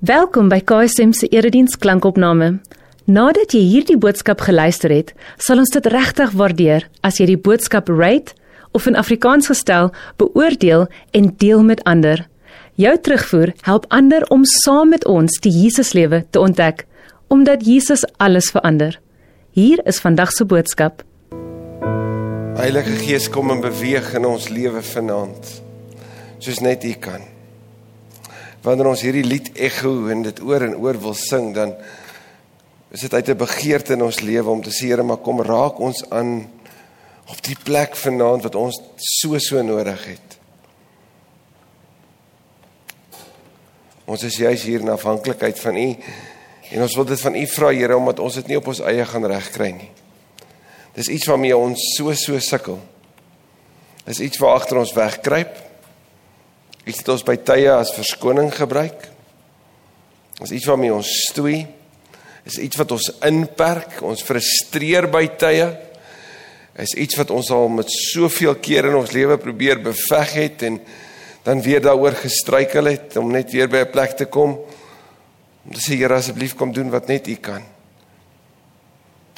Welkom by KSM se erediens klankopname. Nadat jy hierdie boodskap geluister het, sal ons dit regtig waardeer as jy die boodskap rate of in Afrikaans gestel beoordeel en deel met ander. Jou terugvoer help ander om saam met ons die Jesuslewe te ontdek, omdat Jesus alles verander. Hier is vandag se boodskap. Heilige Gees kom en beweeg in ons lewe vanaand. Soos net U kan wanneer ons hierdie lied ekho en dit oor en oor wil sing, dan is dit uit 'n begeerte in ons lewe om te sê Here, maar kom raak ons aan op die plek vanaand wat ons so so nodig het. Ons is juis hier in afhanklikheid van U en ons wil dit van U vra Here omdat ons dit nie op ons eie gaan regkry nie. Dis iets waarmee ons so so sukkel. Dis iets waar agter ons wegkruip. Iets wat ons by tye as verskoning gebruik. Is iets waarmee ons stoei. Is iets wat ons inperk, ons frustreer by tye. Is iets wat ons al met soveel keer in ons lewe probeer beveg het en dan weer daaroor gestruikel het om net weer by 'n plek te kom. Om te sê Here asseblief kom doen wat net U kan.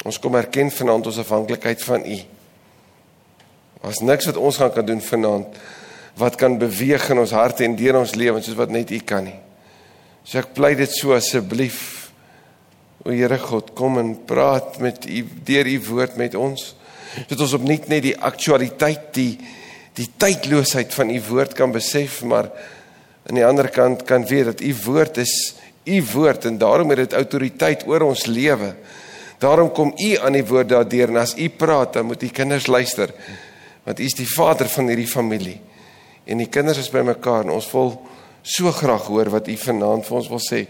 Ons kom erken vanaand ons afhanklikheid van U. As niks wat ons gaan kan doen vanaand wat kan beweeg in ons harte en deur ons lewens soos wat net U kan nie. So ek pleit dit so asseblief. O Here God, kom en praat met U deur U woord met ons. Dat ons opnuut net die aktualiteit, die die tydloosheid van U woord kan besef, maar aan die ander kant kan weet dat U woord is U woord en daarom het dit autoriteit oor ons lewe. Daarom kom U aan die woord daardeur en as U praat, dan moet die kinders luister. Want U is die vader van hierdie familie en die kinders is bymekaar en ons wil so graag hoor wat u vanaand vir ons wil sê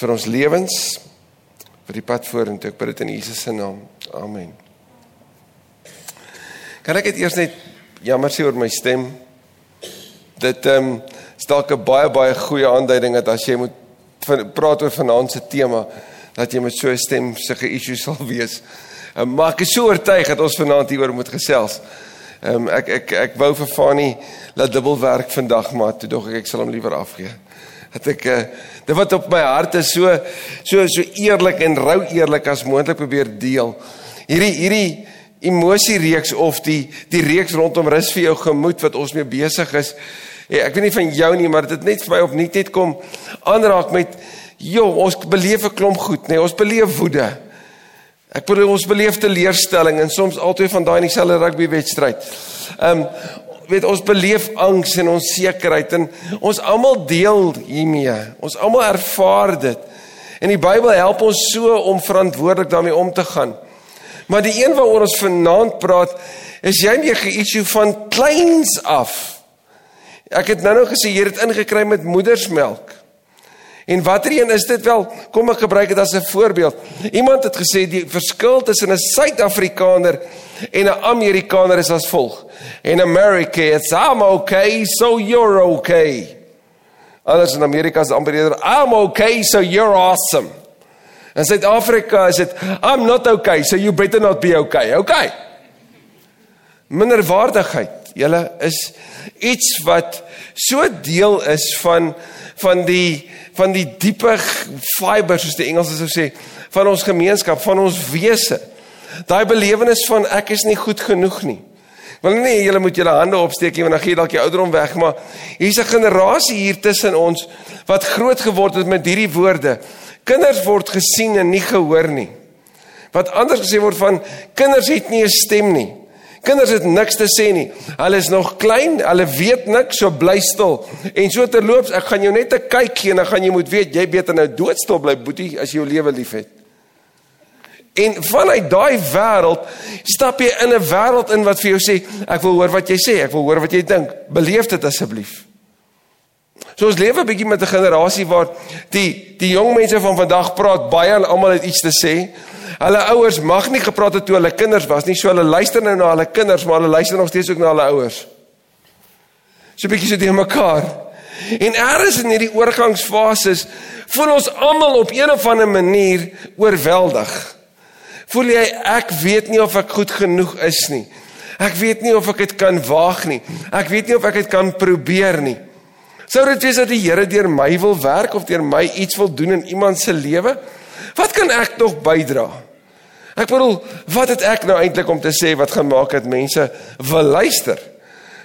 vir ons lewens vir die pad vorentoe. Ek bid dit in Jesus se naam. Amen. Kan ek dit eers net jammer sê oor my stem? Dit ehm um, stalk 'n baie baie goeie aanduiding dat as jy moet van, praat oor vanaand se tema dat jy met so 'n stem sulke issues sal wees. Um, maar ek is so oortuig dat ons vanaand hieroor moet gesels Ehm um, ek ek ek wou vir Fani laat dubbel werk vandag maar toe dog ek ek sal hom liewer afgee. Dat ek uh, dit wat op my hart is so so so eerlik en rou eerlik as moontlik probeer deel. Hierdie hierdie emosie reeks of die die reeks rondom rus vir jou gemoed wat ons mee besig is. Ja, ek weet nie van jou nie, maar dit net vir my opnuut net kom aanraak met joh, ons beleef 'n klomp goed, nê. Nee, ons beleef woede. Ek bedoel ons beleef teleurstelling en soms altyd van daai in dieselfde rugby wedstryd. Ehm um, weet ons beleef angs en onsekerheid en ons almal deel hiermee. Ons almal ervaar dit. En die Bybel help ons so om verantwoordelik daarmee om te gaan. Maar die een waaroor ons vanaand praat, is jy mee geïssu van kleins af. Ek het nou-nou gesê jy het ingekry met moedersmelk. En watter een is dit wel? Kom ek gebruik dit as 'n voorbeeld. Iemand het gesê die verskil tussen 'n Suid-Afrikaner en 'n Amerikaner is as volg. In America it's I'm okay, so you're okay. Anders in Amerika is amper eerder I'm okay, so you're awesome. In Suid-Afrika is dit I'm not okay, so you better not be okay. Okay. Minderwaardigheid. Julle is iets wat so deel is van van die van die diepe fiber soos die Engelsers sou sê van ons gemeenskap, van ons wese. Daai belewenis van ek is nie goed genoeg nie. Wil nie julle moet julle hande opsteek nie want dan gee dalk die ouderdom weg, maar hier's 'n generasie hier tussen ons wat groot geword het met hierdie woorde. Kinders word gesien en nie gehoor nie. Wat anders gesê word van kinders het nie 'n stem nie. Kinders het niks te sê nie. Hulle is nog klein, hulle weet niks, so bly stil. En so terloops, ek gaan jou net 'n kyk gee en dan gaan jy moet weet jy beter nou doodstil bly boetie as jy jou lewe liefhet. En vanuit daai wêreld stap jy in 'n wêreld in wat vir jou sê, ek wil hoor wat jy sê, ek wil hoor wat jy dink. Beleef dit asseblief. So ons lewe 'n bietjie met 'n generasie waar die die jong mense van vandag praat baie en almal het iets te sê. Hulle ouers mag nie gepraat het toe hulle kinders was nie. So hulle luister nou na hulle kinders, maar hulle luister nog steeds ook na hulle ouers. So 'n bietjie so teen mekaar. En eers in hierdie oorgangsfases voel ons almal op een of ander manier oorweldig. Voel jy ek weet nie of ek goed genoeg is nie. Ek weet nie of ek dit kan waag nie. Ek weet nie of ek dit kan probeer nie. Sou dit wees dat die Here deur my wil werk of deur my iets wil doen in iemand se lewe? Wat kan ek nog bydra? Ek bedoel, wat het ek nou eintlik om te sê wat gaan maak dat mense wil luister?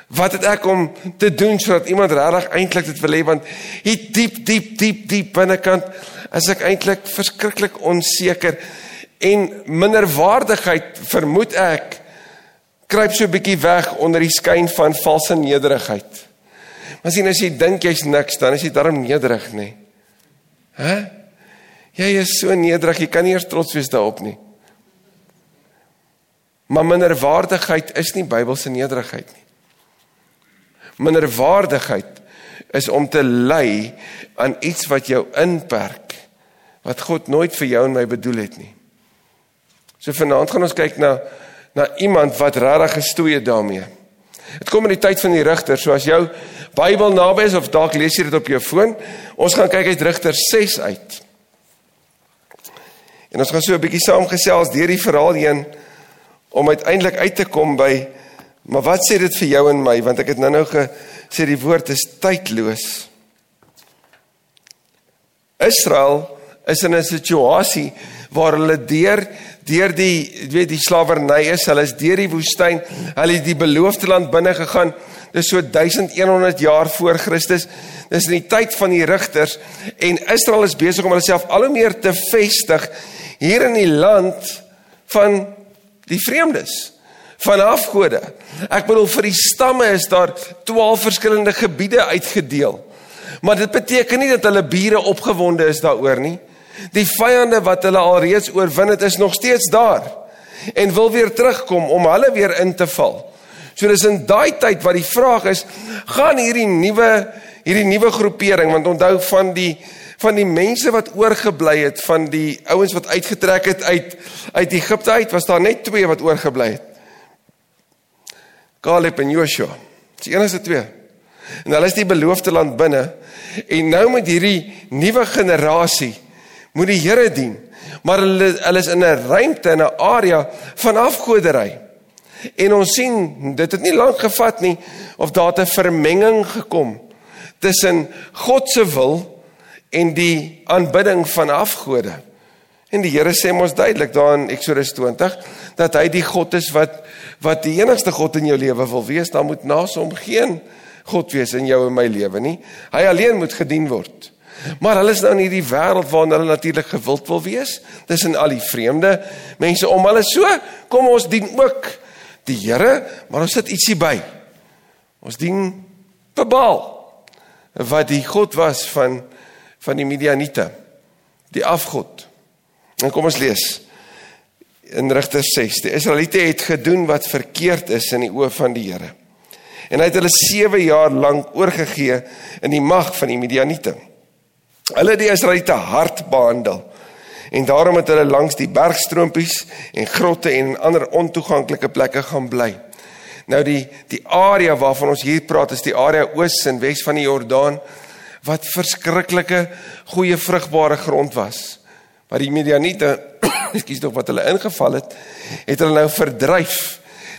Wat het ek om te doen sodat iemand regtig eintlik dit wil hê want hier diep diep diep diep binnekant is ek eintlik verskriklik onseker en minderwaardigheid vermoed ek kruip so 'n bietjie weg onder die skyn van valse nederigheid. Maar sien as jy dink jy's niks, dan is jy darm nederig, nê? Hæ? Jy is so nederig, jy kan nie eers trots wees daarop nie. Maar minderwaardigheid is nie Bybelse nederigheid nie. Minderwaardigheid is om te ly aan iets wat jou inperk wat God nooit vir jou en my bedoel het nie. So vanaand gaan ons kyk na na iemand wat regtig gestoei het daarmee. Dit kom in die tyd van die rigter, so as jou Bybel naby is of dalk lees jy dit op jou foon, ons gaan kyk uit Rigter 6 uit. En ons gaan so 'n bietjie saamgesels deur die verhaal heen om uiteindelik uit te kom by maar wat sê dit vir jou en my want ek het nou-nou gesê die woord is tydloos. Israel is in 'n situasie waar hulle deur deur die weet die slawerny is, hulle is deur die woestyn, hulle het die beloofde land binne gegaan. Dis so 1100 jaar voor Christus. Dis in die tyd van die rigters en Israel is besig om hulself al hoe meer te vestig hier in die land van die vreemdes van afgode. Ek bedoel vir die stamme is daar 12 verskillende gebiede uitgedeel. Maar dit beteken nie dat hulle bure opgewonde is daaroor nie. Die vyande wat hulle alreeds oorwin het is nog steeds daar en wil weer terugkom om hulle weer in te val. So dis in daai tyd wat die vraag is, gaan hierdie nuwe hierdie nuwe groepering want onthou van die van die mense wat oorgebly het van die ouens wat uitgetrek het uit uit Egipte uit was daar net twee wat oorgebly het. Caleb en Joshua. Die enigste twee. En hulle is die beloofde land binne en nou met hierdie nuwe generasie moet die Here dien. Maar hulle hulle is in 'n ruimte en 'n area van afgodery. En ons sien dit het nie lank gevat nie of daar 'n vermenging gekom tussen God se wil en die aanbidding van afgode. En die Here sê mos duidelik daar in Eksodus 20 dat hy die God is wat wat die enigste God in jou lewe wil wees, dan moet naas hom geen God wees in jou en my lewe nie. Hy alleen moet gedien word. Maar hulle is nou in hierdie wêreld waarin hulle natuurlik gewild wil wees. In al die vreemde mense om hulle so, kom ons dien ook die Here, maar ons sit ietsie by. Ons dien Baal wat die God was van van die Midianiete, die afgod. En kom ons lees in Rigter 6. Die Israeliete het gedoen wat verkeerd is in die oë van die Here. En hy het hulle 7 jaar lank oorgegee in die mag van die Midianiete. Hulle die Israeliete hard behandel en daarom het hulle langs die bergstroompies en grotte en ander ontoeganklike plekke gaan bly. Nou die die area waarvan ons hier praat is die area oos en wes van die Jordaan wat verskriklike goeie vrugbare grond was. Maar die Midianiete, ekskuus tog wat hulle ingeval het, het hulle nou verdryf.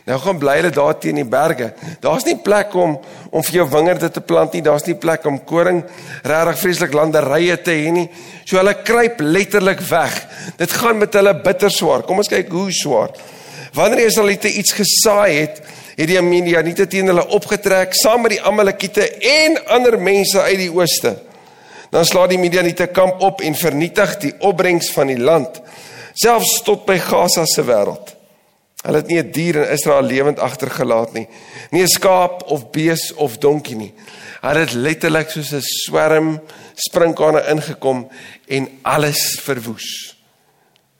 Nou gaan bly hulle daar teen die berge. Daar's nie plek om om vir jou wingerde te plant nie. Daar's nie plek om koring regtig vreeslik landerye te hê nie. So hulle kruip letterlik weg. Dit gaan met hulle bitter swaar. Kom ons kyk hoe swaar. Wanneer die Israeliete iets gesaai het, het die Midianiete teen hulle opgetrek saam met die Amalekiete en ander mense uit die ooste. Dan slaat die Midianiete kamp op en vernietig die opbrengs van die land, selfs tot by Gaza se wêreld. Hulle het nie 'n dier in Israel lewend agtergelaat nie, nie 'n skaap of bees of donkie nie. Hulle het letterlik soos 'n swerm sprinkane ingekom en alles verwoes.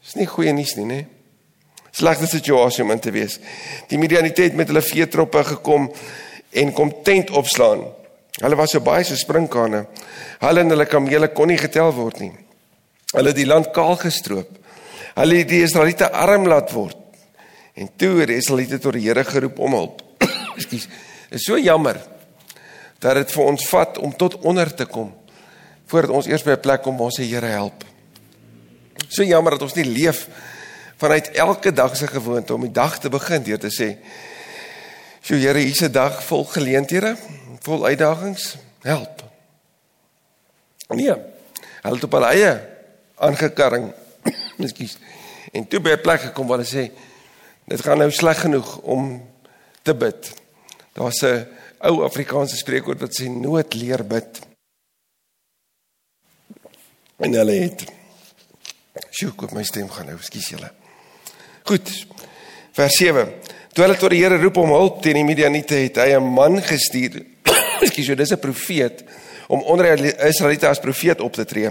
Dis nie goeie nuus nie, né? Nee slegte situasie om in te wees. Die Midianiete het met hulle veetroppe gekom en kom tent opslaan. Hulle was so baie so sprinkane. Hulle en hulle kamele kon nie getel word nie. Hulle het die land kaal gestroop. Hulle het die Israeliete arm laat word. En toe het die Israeliete tot die Here geroep om hulp. Ekskuus. Is so jammer dat dit vir ons vat om tot onder te kom voordat ons eers by 'n plek kom waar ons die Here help. So jammer dat ons nie leef vanuit elke dag se gewoonte om die dag te begin deur te sê: "Sjoe Here, hier's 'n dag vol geleenthede, vol uitdagings. Help. Nee. Hulle het op hulle eie aangekarring. Ekskuus. En toe by 'n plek gekom waar hulle sê dit gaan nou sleg genoeg om te bid. Daar's 'n ou Afrikaanse spreekwoord wat sê nood leer bid. En hulle het Sjoe, kom my stem gaan nou, ekskuus julle. Goed. Vers 7. Toe hulle tot die Here roep om hulp teen die Midianiete, het hy 'n man gestuur. ekskuus, so dis 'n profeet om onder die Israeliete as profeet op te tree.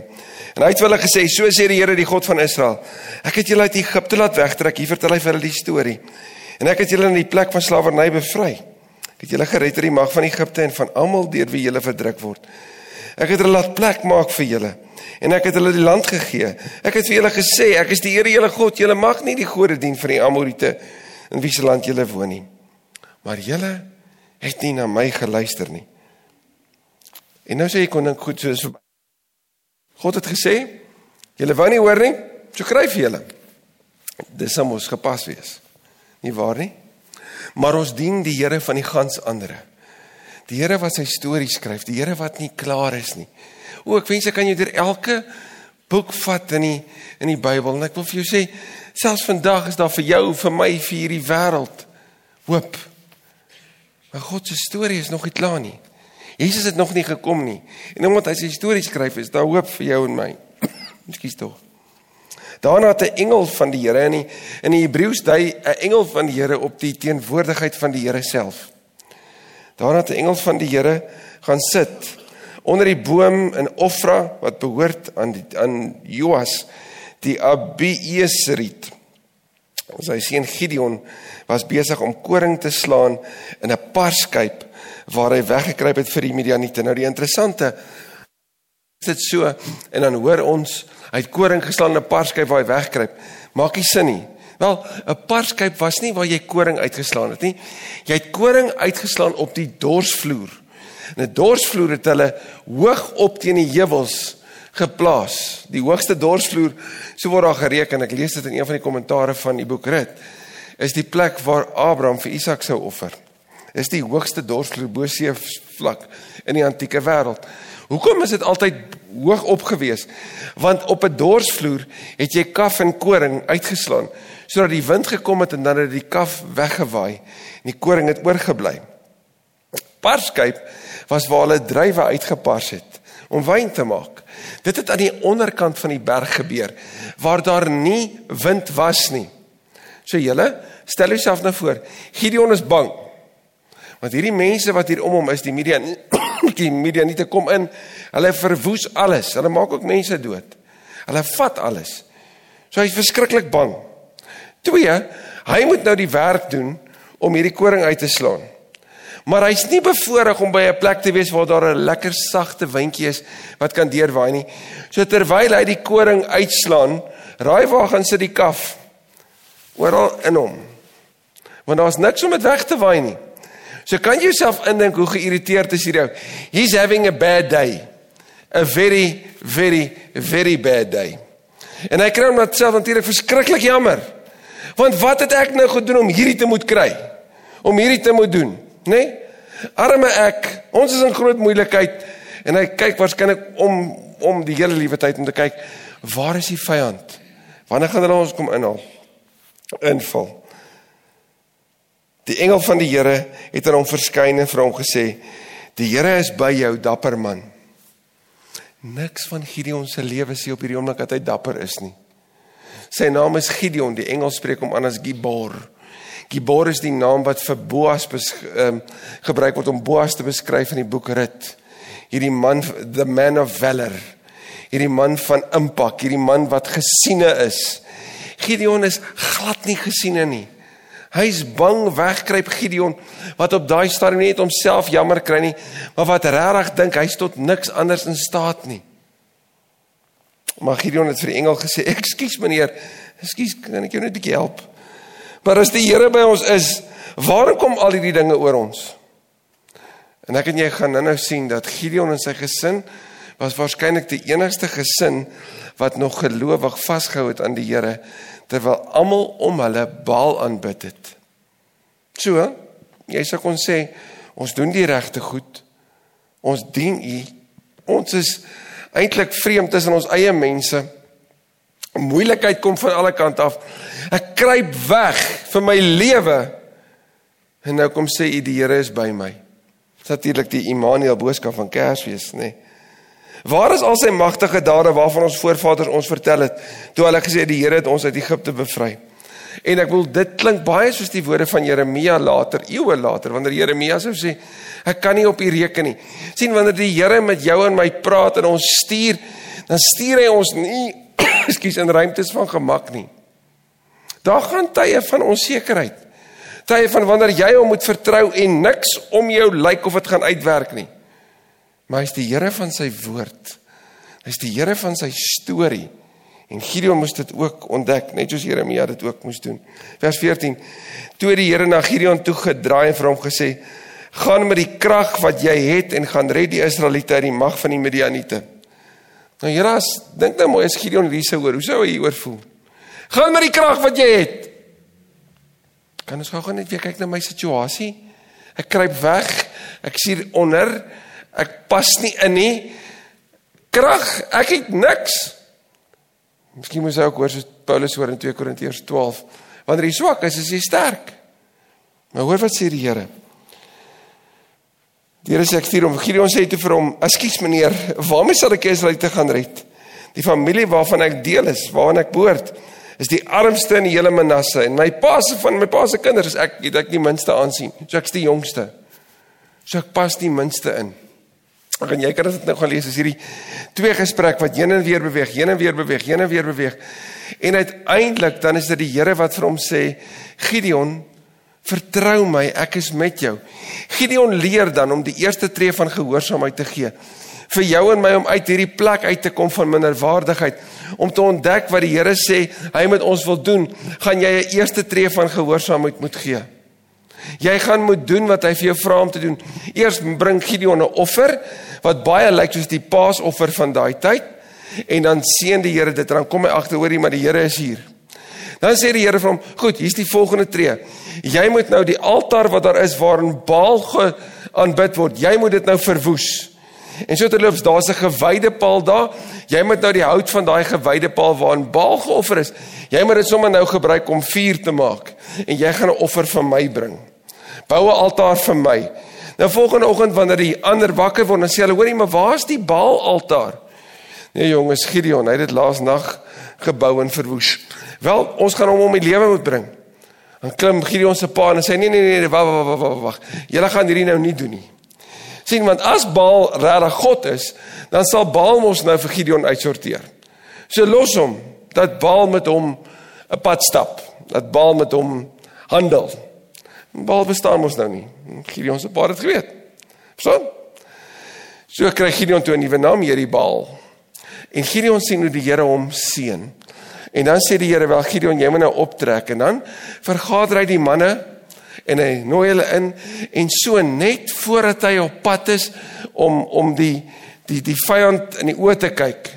En hy het hulle gesê, so sê die Here die God van Israel, ek het julle uit Egipte laat wegtrek, hier vertel hy vir hulle die storie. En ek het julle in die plek van slawerny bevry. Ek het julle gered uit die mag van Egipte en van almal deur wie julle verdruk word. Ek het hulle laat plek maak vir julle en ek het hulle die land gegee. Ek het vir julle gesê, ek is die Here julle God. Julle mag nie die gode dien vir die Amorite in wie se land julle woon nie. Maar julle het nie na my geluister nie. En nou sê hy koning goed soos verby. God het gesê, julle wou nie hoor nie, so kry vir julle. Dis mos gepas wees. Nie waar nie? Maar ons dien die Here van die gans ander. Die Here wat sy stories skryf, die Here wat nie klaar is nie. O, ek wens ek kan jou deur elke boek vat in die in die Bybel en ek wil vir jou sê, selfs vandag is daar vir jou, vir my, vir hierdie wêreld hoop. Maar God se storie is nog nie klaar nie. Jesus het nog nie gekom nie. En omdat hy sy storie skryf, is daar hoop vir jou en my. Ekskuus tog. Daarna het 'n engel van die Here in die in die Hebreëus dui 'n engel van die Here op die teenwoordigheid van die Here self. Daarna het 'n engel van die Here gaan sit onder die boom in Ofra wat behoort aan die aan Joas die Abieseriet. Sy seun Gideon was besig om koring te slaan in 'n parskyp waar hy weggekruip het vir die Midianiete. Nou die interessante is dit so en dan hoor ons hy het koring geslaan in 'n parskyp waar hy wegkruip. Maak nie sin nie. Wel, 'n parskyp was nie waar jy koring uitgeslaan het nie. Jy het koring uitgeslaan op die dorsvloer. En 'n dorsvloer het hulle hoog op teen die heuwels geplaas. Die hoogste dorsvloer, so word daar gereken. Ek lees dit in een van die kommentare van die boek Rut. Is die plek waar Abraham vir Isak sou offer is die hoogste dorsvloer bo see vlak in die antieke wêreld. Hoekom is dit altyd hoog op gewees? Want op 'n dorsvloer het jy kaf en koring uitgeslaan sodat die wind gekom het en dan het die kaf weggewaai en die koring het oorgebly. Parskyp was waar hulle druiwe uitgepars het om wyn te maak. Dit het aan die onderkant van die berg gebeur waar daar nie wind was nie. So julle, stel jouself nou voor, Gideon is bang. Want hierdie mense wat hier om hom is, die Midian, die Midianiete kom in, hulle verwoes alles. Hulle maak ook mense dood. Hulle vat alles. So hy's verskriklik bang. Twee, hy moet nou die werk doen om hierdie koring uit te slaan. Maar hy's nie bevoorreg om by 'n plek te wees waar daar 'n lekker sagte windjie is wat kan deurwaai nie. So terwyl hy die koring uitslaan, raai waar gaan sit die kaf? Oral in hom. Want daar's niks om dit weg te waai nie. So kan jy jouself indink hoe geïrriteerd is hierdie ou. He's having a bad day. A very very very bad day. En hy kry hom self natuurlik verskriklik jammer. Want wat het ek nou gedoen om hierdie te moet kry? Om hierdie te moet doen, nê? Nee? Arme ek. Ons is in groot moeilikheid en hy kyk waarskynlik om om die hele liewe tyd om te kyk waar is die vyand? Wanneer gaan hulle ons kom inhaal? Inval. Die engel van die Here het aan hom verskyn en vir hom gesê: "Die Here is by jou, dapper man." Niks van Gideon se lewe sê op hierdie oomblik dat hy dapper is nie. Sy naam is Gideon, die engel spreek hom aan as Gibor. Gibor is die naam wat vir Boas um, gebruik word om Boas te beskryf in die boek Rut. Hierdie man, the man of valor. Hierdie man van impak, hierdie man wat gesiene is. Gideon is glad nie gesiene nie. Hy's bang wegkruip Gideon wat op daai stadium net homself jammer kry nie, maar wat regtig dink hy's tot niks anders in staat nie. Maar Gideon het vir die engel gesê: "Ekskuus meneer, ekskuus, kan ek jou net 'n bietjie help? Maar as die Here by ons is, waarom kom al hierdie dinge oor ons?" En ek en jy gaan nou-nou sien dat Gideon en sy gesin was waarskynlik die enigste gesin wat nog gelowig vasgehou het aan die Here terwyl almal om hulle Baal aanbid het. So, jy sê kon sê ons doen die regte goed. Ons dien U. Ons is eintlik vreemd tussen ons eie mense. Moeilikheid kom van alle kante af. Ek kruip weg vir my lewe. En nou kom sê u die Here is by my. Dis natuurlik die Immanuel boodskap van Kersfees, nê. Nee. Waar is al sy magtige dade waarvan ons voorvaders ons vertel het toe hulle gesê die Here het ons uit Egipte bevry? En ek wil dit klink baie soos die woorde van Jeremia later, eeue later, wanneer Jeremia sou sê, ek kan nie op u reken nie. sien wanneer die Here met jou en my praat en ons stuur, dan stuur hy ons nie ekskuus in ruimtes van gemak nie. Daar gaan tye van onsekerheid. Tye van wanneer jy hom moet vertrou en niks om jou lyk of dit gaan uitwerk nie. Maar hy's die Here van sy woord. Hy's die Here van sy storie. En Gideon moes dit ook ontdek, net soos Jeremia dit ook moes doen. Vers 14. Toe die Here na Gideon toe gedraai en vir hom gesê: "Gaan met die krag wat jy het en gaan red die Israeliete uit die mag van die Midianiete." Nou Here, dink nou mooi as Gideon hier sou hoor, hoe sou hy hieroor voel? "Gaan met die krag wat jy het." Kan ons gou net weer kyk na my situasie? Ek kruip weg. Ek sien onder. Ek pas nie in nie. Krag, ek het niks. Miskien moet jy ook hoor soos Paulus hoor in 2 Korintiërs 12, wanneer jy swak is, is jy sterk. Maar hoor wat sê die Here? Die Here sê ek stuur hom. Gideon sê toe vir hom: "Ekskuus meneer, waarmee sal ek Israel te gaan red? Die familie waarvan ek deel is, waaraan ek behoort, is die armste in die hele Manasse en my pa se van my pa se kinders is ek het ek die minste aansien. So ek's die jongste. So ek pas die minste in." Ag en jy kan dit nou gaan lees as hierdie twee gesprek wat heen en weer beweeg, heen en weer beweeg, heen en weer beweeg. En uiteindelik dan is dit die Here wat vir hom sê: "Gideon, vertrou my, ek is met jou." Gideon leer dan om die eerste tree van gehoorsaamheid te gee. Vir jou en my om uit hierdie plek uit te kom van minderwaardigheid, om te ontdek wat die Here sê hy met ons wil doen, gaan jy 'n eerste tree van gehoorsaamheid moet gee. Jy gaan moet doen wat hy vir jou vra om te doen. Eers bring Gideon 'n offer wat baie lyk soos die paasoffer van daai tyd en dan seën die Here dit dan kom hy agter hoor jy maar die Here is hier. Dan sê die Here vir hom, "Goed, hier's die volgende tree. Jy moet nou die altaar wat daar is waarin Baal aanbid word, jy moet dit nou verwoes." En so terloops, daar's 'n gewyde paal daar. Jy moet nou die hout van daai gewyde paal waarin Baal geoffer is, jy moet dit sommer nou gebruik om vuur te maak en jy gaan 'n offer vir my bring. Bou 'n altaar vir my. Nou volgende oggend wanneer die ander wakker word, dan sê hulle: "Hoorie, maar waar's die Baal altaar?" Nee jongens, Gideon, hy het dit laas nag gebou en verwoes. Wel, ons gaan hom om die lewe moet bring. Dan klim Gideon se pa en sê: "Nee, nee, nee, wag, wag, wag, wag. Julle gaan hierdie nou nie doen nie." Sien want as Baal regtig God is, dan sal Baal mos nou vir Gideon uitsorteer. So los hom dat Baal met hom 'n pad stap, dat Baal met hom handel. Baal bestaan mos nou nie. Gideon se pa het geweet. Verstaan? So kry Gideon toe 'n nuwe naam hierdie Baal. En Gideon sien hoe die Here hom seën. En dan sê die Here wel Gideon jy moet nou optrek en dan vergader hy die manne en hy nooi hulle in en so net voordat hy op pad is om om die die die vyand in die oë te kyk.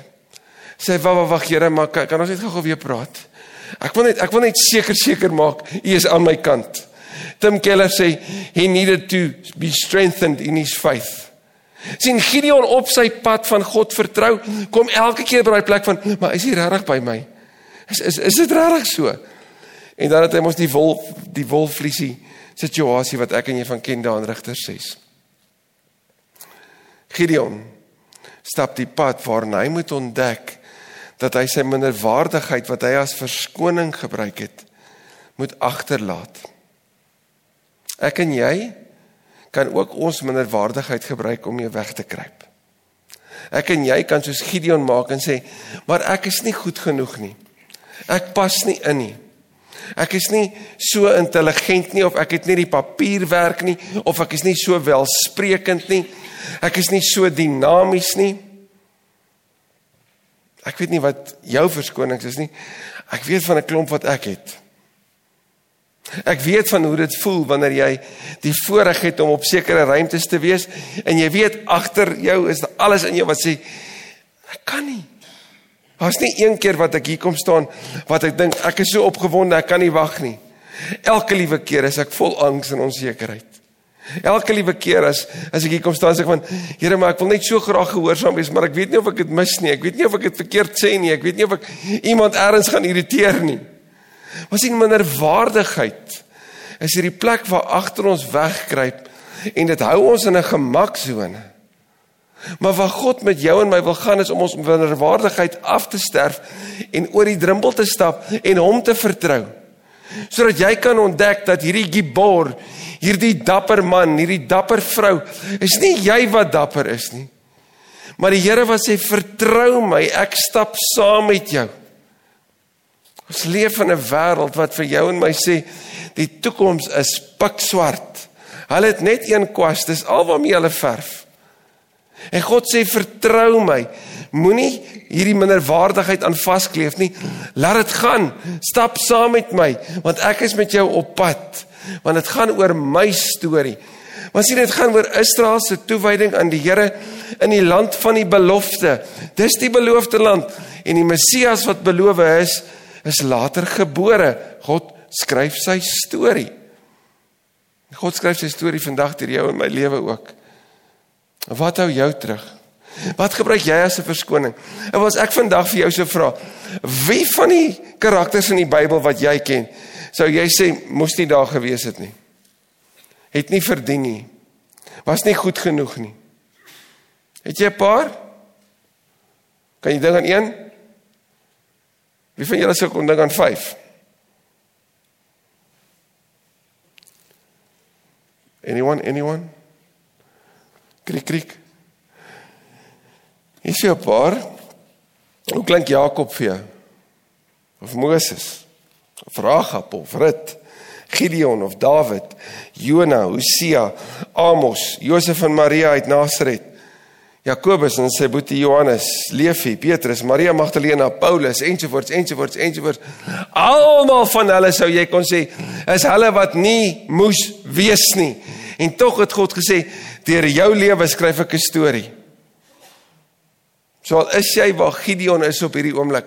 Sê wag wag wag Here maar kan, kan ons net gou-gou weer praat? Ek wil net ek wil net seker seker maak u is aan my kant. Tim Keller sê he needed to be strengthened in his faith. Sien Gideon op sy pad van God vertrou, kom elke keer by daai plek van, maar is hy regtig by my? Is is is dit regtig so? En dan het hy mos die wolf die wolfvliesie situasie wat ek en jy van ken daar in Rigters 6. Gideon stap die pad waarin hy moet ontdek dat hy sy minderwaardigheid wat hy as verskoning gebruik het, moet agterlaat. Ek en jy kan ook ons minderwaardigheid gebruik om jou weg te kruip. Ek en jy kan soos Gideon maak en sê, "Maar ek is nie goed genoeg nie. Ek pas nie in nie. Ek is nie so intelligent nie of ek het nie die papierwerk nie of ek is nie so welsprekend nie. Ek is nie so dinamies nie." Ek weet nie wat jou verskonings is nie. Ek weet van 'n klomp wat ek het. Ek weet van hoe dit voel wanneer jy die voorreg het om op sekere ruimtes te wees en jy weet agter jou is alles in jou wat sê ek kan nie. Daar's nie een keer wat ek hier kom staan wat ek dink ek is so opgewonde ek kan nie wag nie. Elke liewe keer is ek vol angs en onsekerheid. Elke liewe keer as as ek hier kom staan sê ek van Here, maar ek wil net so graag gehoorsaam wees, maar ek weet nie of ek dit mis nie. Ek weet nie of ek dit verkeerd sê nie. Ek weet nie of ek iemand eers gaan irriteer nie. Maar sien minderwaardigheid is hierdie plek waar agter ons wegkruip en dit hou ons in 'n gemaksone. Maar wat God met jou en my wil gaan is om ons minderwaardigheid af te sterf en oor die drempel te stap en hom te vertrou. Sodat jy kan ontdek dat hierdie gibor, hierdie dapper man, hierdie dapper vrou is nie jy wat dapper is nie. Maar die Here wat sê vertrou my, ek stap saam met jou. Ons leef in 'n wêreld wat vir jou en my sê die toekoms is pikswart. Hulle het net een kwas, dis al waarmee hulle verf. En God sê vertrou my. Moenie hierdie minderwaardigheid aan vaskleef nie. Laat dit gaan. Stap saam met my want ek is met jou op pad. Want dit gaan oor my storie. Maar sien dit gaan oor Israel se toewyding aan die Here in die land van die belofte. Dis die beloofde land en die Messias wat beloof is, is later gebore. God skryf sy storie. God skryf sy storie vandag deur jou en my lewe ook. Wat hou jou terug? Wat gebruik jy as 'n verskoning? En as ek vandag vir jou sou vra, wie van die karakters in die Bybel wat jy ken, sou jy sê moes nie daar gewees het nie? Het nie verdien nie. Was nie goed genoeg nie. Het jy 'n paar? Kan jy dink aan een? Wie van julle sou kon dink aan 5? Anyone? Anyone? Krik krik. Is 'n paar. Hoe klink Jakob vir jou? Of Moses? Of Rahab of Rut? Gideon of Dawid? Jona, Hosea, Amos, Josef en Maria uit Nasaret? Jakobus en sy boetie Johannes, Levi, Petrus, Maria Magdalena, Paulus ensovoorts ensovoorts ensovoorts. Almal van hulle sou jy kon sê is hulle wat nie moes wees nie. En tog het God gesê, deur jou lewe skryf ek 'n storie. So al is jy waar Gideon is op hierdie oomblik,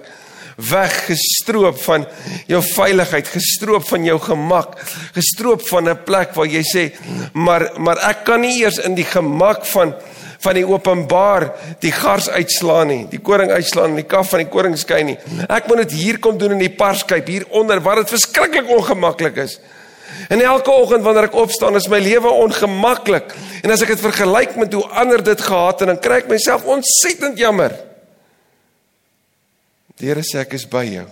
weggestroop van jou veiligheid, gestroop van jou gemak, gestroop van 'n plek waar jy sê, maar maar ek kan nie eers in die gemak van van die openbaar die gars uitslaan nie, die koring uitslaan en die kaf van die koring skei nie. Ek moet dit hier kom doen in die parskyp hier onder waar dit verskriklik ongemaklik is. En elke oggend wanneer ek opstaan, is my lewe ongemaklik. En as ek dit vergelyk met hoe ander dit gehad het, dan kry ek myself ontsettend jammer. Die Here sê ek is by jou.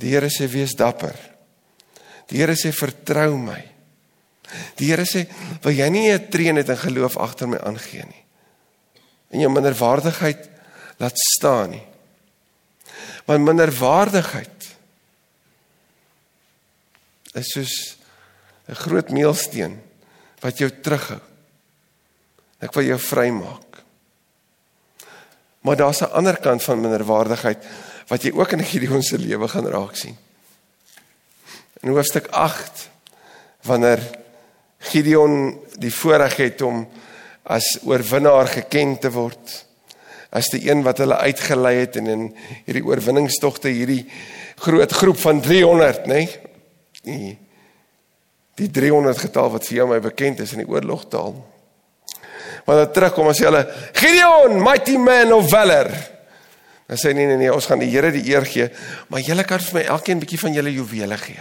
Die Here sê wees dapper. Die Here sê vertrou my. Die Here sê wil jy nie 'n tree net in geloof agter my aangee nie. En jou minderwaardigheid laat staan nie. Want minderwaardigheid is soos 'n groot meelsteen wat jou terughou. Ek wil jou vrymaak. Maar daar's 'n ander kant van minderwaardigheid wat jy ook in Gideon se lewe gaan raak sien. In hoofstuk 8 wanneer Gideon die voorreg het om as oorwinnaar geken te word as die een wat hulle uitgelei het en in hierdie oorwinningstogte hierdie groot groep van 300 nê nee, die die 300 getal wat vir jou my bekend is in die oorlogtaal. Maar dan terugkom as jy hulle Gideon, mighty man of valor. Dan sê nee nee nee, ons gaan die Here die eer gee, maar julle kan vir my elkeen 'n bietjie van julle juwele gee.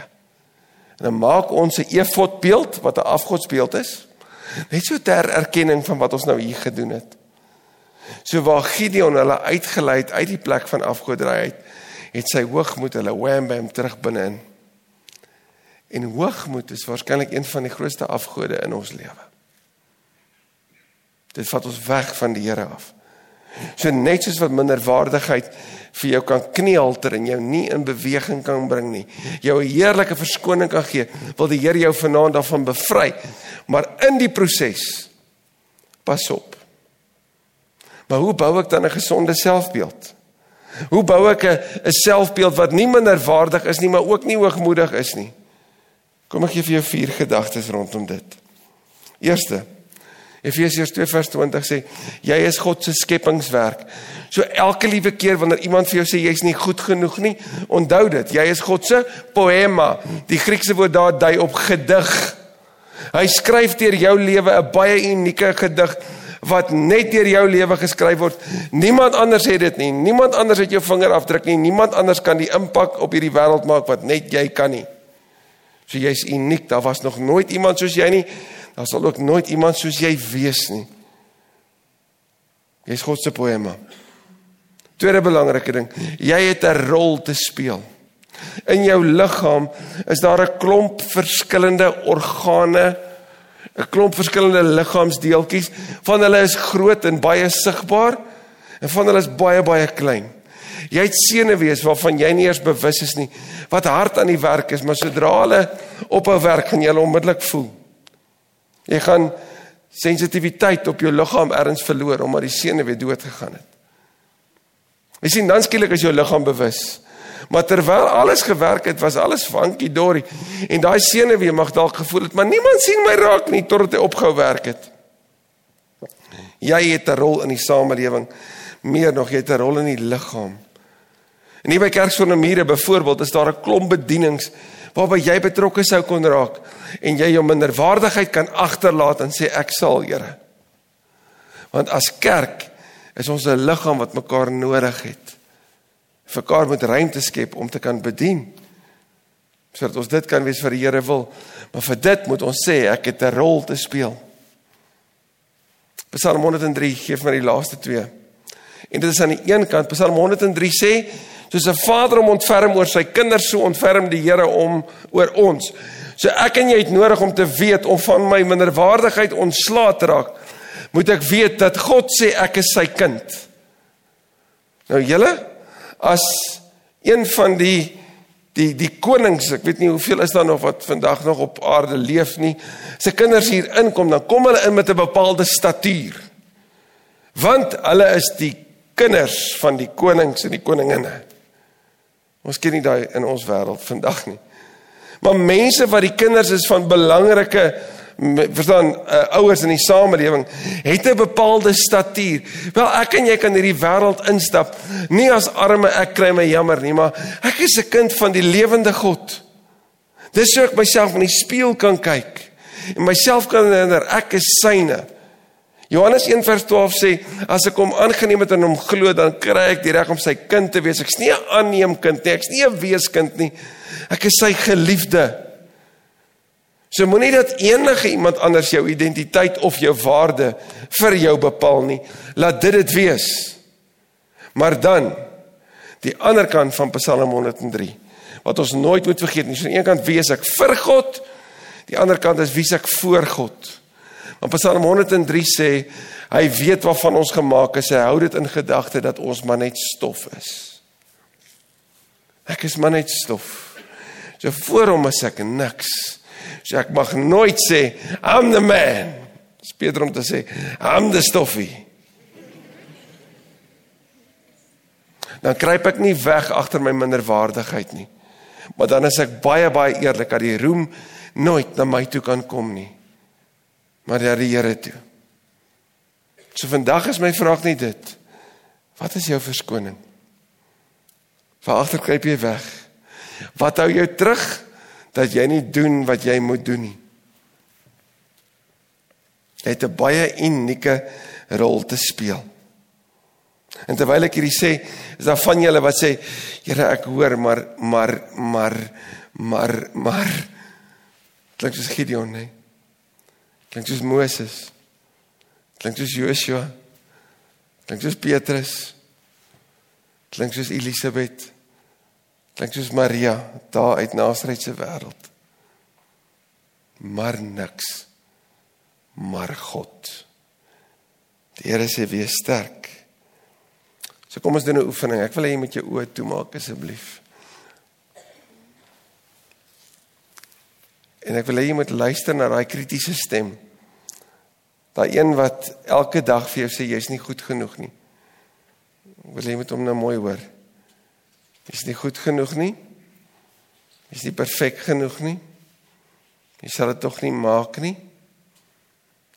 En dan maak ons 'n efod beeld wat 'n afgodsbeeld is. Net so ter erkenning van wat ons nou hier gedoen het. So waar Gideon hulle uitgelei het uit die plek van afgoderry uit, het sy hoogmoed hulle wham bam terug binne in. En hoogmoed is waarskynlik een van die grootste afgode in ons lewe. Dit vat ons weg van die Here af. So net soos wat minderwaardigheid vir jou kan knielter en jou nie in beweging kan bring nie, jou 'n heerlike verskoning kan gee, wil die Here jou vanaand daarvan bevry. Maar in die proses pas op. Maar hoe bou ek dan 'n gesonde selfbeeld? Hoe bou ek 'n 'n selfbeeld wat nie minderwaardig is nie, maar ook nie hoogmoedig is nie? Kom ek gee vir jou vier gedagtes rondom dit. Eerste Efesiërs 2:20 sê jy is God se skepingswerk. So elke liewe keer wanneer iemand vir jou sê jy's nie goed genoeg nie, onthou dit, jy is God se poema. Die Griekse woord daar dui op gedig. Hy skryf deur jou lewe 'n baie unieke gedig wat net deur jou lewe geskryf word. Niemand anders het dit nie. Niemand anders het jou vinger afdruk nie. Niemand anders kan die impak op hierdie wêreld maak wat net jy kan nie. So jy's uniek. Daar was nog nooit iemand soos jy nie. Daar sal ook nooit iemand soos jy wees nie. Jy's God se poema. Tweede belangrike ding, jy het 'n rol te speel. In jou liggaam is daar 'n klomp verskillende organe, 'n klomp verskillende liggaamsdeeltjies. Van hulle is groot en baie sigbaar en van hulle is baie baie klein. Jy het senuwees waarvan jy nie eers bewus is nie wat hard aan die werk is, maar sodra hulle ophou werk, gaan jy hulle onmiddellik voel. Jy gaan sensitiwiteit op jou liggaam erns verloor omdat die senuwee dood gegaan het. Jy sien dan skielik is jou liggaam bewus. Maar terwyl alles gewerk het, was alles funky dory en daai senuwee mag dalk gevoel het, maar niemand sien my raak nie totdat hy opgehou werk het. Jy het 'n rol in die samelewing, meer nog jy het 'n rol in die liggaam. En hier by Kerk sonder mure byvoorbeeld is daar 'n klomp bedienings waarby jy betrokke sou kon raak en jy jou minderwaardigheid kan agterlaat en sê ek sal, Here. Want as kerk is ons 'n liggaam wat mekaar nodig het vir mekaar met ruimte skep om te kan bedien. Sodat ons dit kan wees vir die Here wil. Maar vir dit moet ons sê ek het 'n rol te speel. Psalm 103 gee vir my die laaste twee. En dit is aan die een kant Psalm 103 sê soos 'n vader om ontferm oor sy kinders so ontferm die Here om oor ons. So ek en jy het nodig om te weet om van my minderwaardigheid ontslae te raak. Moet ek weet dat God sê ek is sy kind. Nou julle as een van die die die konings, ek weet nie hoeveel is daar nog wat vandag nog op aarde leef nie. Sy kinders hier inkom, dan kom hulle in met 'n bepaalde statuur. Want hulle is die kinders van die konings en die koninginne. Ons ken nie daai in ons wêreld vandag nie. Maar mense wat die kinders is van belangrike verstaan uh, ouers in die samelewing het 'n bepaalde statuur. Wel ek en jy kan hierdie wêreld instap nie as arme ek kry my jammer nie, maar ek is 'n kind van die lewende God. Dis so ek myself in die spieël kan kyk en myself kan herinner ek is syne. Johannes 1:12 sê as ek hom aangeneem het en hom glo dan kry ek die reg om sy kind te wees. Ek's nie 'n aanneem kind nie, ek's nie 'n weeskind nie. Ek is sy geliefde. So moenie dat enige iemand anders jou identiteit of jou waarde vir jou bepaal nie. Laat dit dit wees. Maar dan die ander kant van Psalm 103 wat ons nooit moet vergeet nie. So aan een kant wees ek vir God, die ander kant is wie ek voor God. Want Psalm 103 sê hy weet waarvan ons gemaak is. Hy hou dit in gedagte dat ons maar net stof is. Ek is maar net stof. So voor hom is ek niks. So ek mag nooit sê I'm the man. Dis beter om te sê I'm the stoffie. Dan kruip ek nie weg agter my minderwaardigheid nie. Maar dan is ek baie baie eerlik dat die roem nooit na my toe kan kom nie. Maar na die Here toe. So vandag is my vraag nie dit. Wat is jou verskoning? Waar agter kruip jy weg? Wat hou jou terug? dat jy nie doen wat jy moet doen nie. Jy het 'n baie unieke rol te speel. En terwyl ek hierdie sê, is daar van julle wat sê, Here, ek hoor, maar maar maar maar maar klink soos Gideon, nee. Klink soos Moses. Klink soos Joshua. Klink soos Petrus. Klink soos Elisabeth. Klink soos Maria daar uit Nasaret se wêreld. Maar niks. Maar God. Die Here sê wees sterk. So kom ons doen 'n oefening. Ek wil hê jy moet jou oë toemaak asseblief. En ek wil hê jy moet luister na daai kritiese stem. Daai een wat elke dag vir jou sê jy's nie goed genoeg nie. Ek wil hê jy moet hom nou mooi hoor. Is nie goed genoeg nie. Is nie perfek genoeg nie. Jy sal dit tog nie maak nie.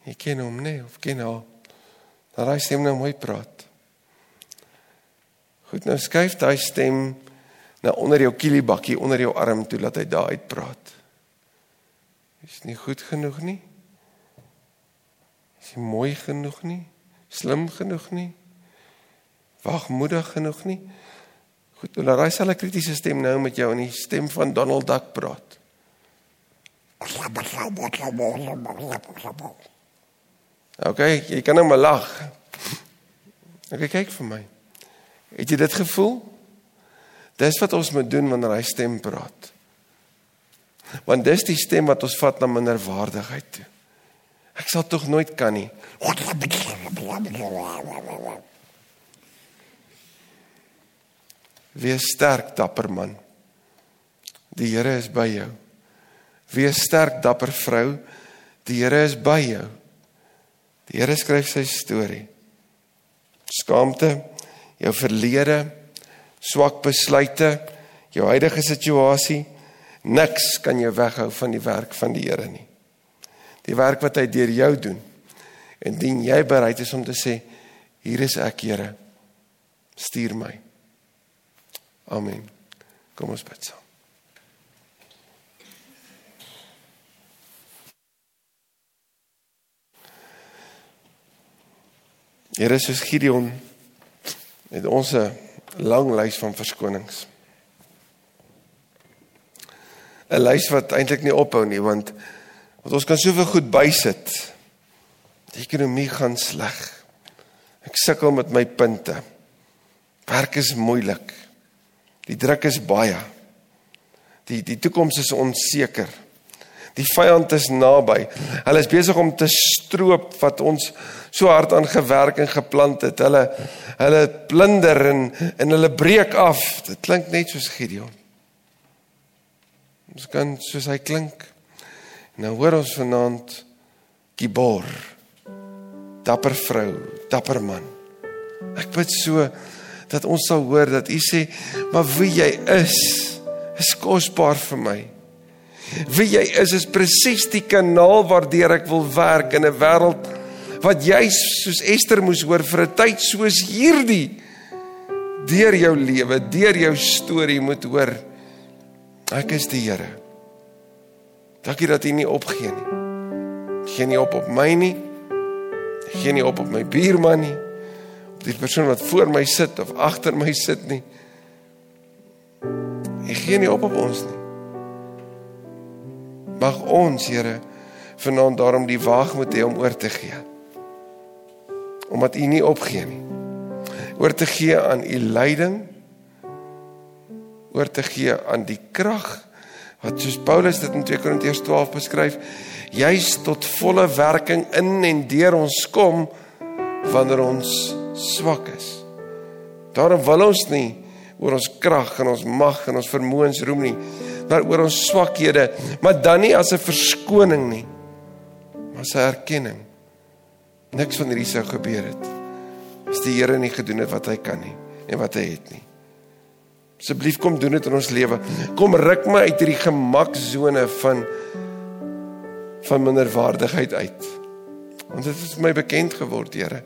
Jy ken hom nie of ken. Dan raai stem nou mooi praat. Goed, nou skuif daai stem na onder jou kielibakkie onder jou arm toe laat hy daar uit praat. Jy's nie goed genoeg nie. Jy's nie mooi genoeg nie. Slim genoeg nie. Wagmoedig genoeg nie. Goed, nou raai sal 'n kritiese stem nou met jou in die stem van Donald Duck praat. Okay, jy kan nou maar lag. Ek kyk vir my. Het jy dit gevoel? Dis wat ons moet doen wanneer hy stem praat. Want dis die stem wat ons vat na minderwaardigheid toe. Ek sal tog nooit kan nie. Wees sterk, dapper man. Die Here is by jou. Wees sterk, dapper vrou. Die Here is by jou. Die Here skryf sy storie. Skaamte, jou verlede, swak besluite, jou huidige situasie, niks kan jou weghou van die werk van die Here nie. Die werk wat hy deur jou doen. Indien jy bereid is om te sê, hier is ek, Here. Stuur my. Amen. Kom ons bid saam. Here soos Gideon het ons 'n lang lys van verskonings. 'n Lys wat eintlik nie ophou nie want want ons kan soveel goed bysit. Die ekonomie gaan sleg. Ek sukkel met my punte. Werk is moeilik. Die druk is baie. Die die toekoms is onseker. Die vyand is naby. Hulle is besig om te stroop wat ons so hard aan gewerk en geplant het. Hulle hulle plunder en en hulle breek af. Dit klink net soos Gideon. Ons kan soos hy klink. Nou hoor ons vanaand Gibor. Dapper vrou, dapper man. Ek bid so dat ons sal hoor dat u sê, "Maar wie jy is, is kosbaar vir my." Wie jy is is presies die kanaal waardeur ek wil werk in 'n wêreld wat jy soos Ester moes hoor vir 'n tyd soos hierdie deur jou lewe, deur jou storie moet hoor. Ek is die Here. Dankie dat U nie opgee nie. Geen nie op op my nie. Geen nie op op my buurman nie. Op die persoon wat voor my sit of agter my sit nie. Ek gee nie op op ons nie. Mag ons, Here, vanaand daarom die waag moet hê om oor te gee. Omdat U nie opgee nie. Oor te gee aan U leiding. Oor te gee aan die krag wat soos Paulus dit in 2 Korintiërs 12 beskryf, juis tot volle werking in en deur ons kom wanneer ons swak is. Daarom wil ons nie oor ons krag en ons mag en ons vermoëns roem nie, maar oor ons swakhede, maar dan nie as 'n verskoning nie, maar as 'n erkenning. Niks van hierdie sou gebeur het as die Here nie gedoen het wat hy kan nie en wat hy het nie. Asseblief kom doen dit in ons lewe. Kom ruk my uit hierdie gemaksone van van minderwaardigheid uit. Want dit is my bekend geword, Here.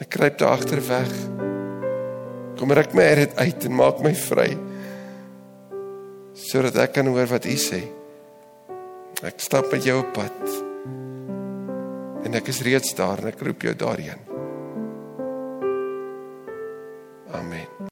Ek kruip daar agter weg. Kom ruk my uit uit en maak my vry sodat ek kan hoor wat U sê. Ek stap met jou op pad. En ek is reeds daar en ek roep jou daarheen. Amen.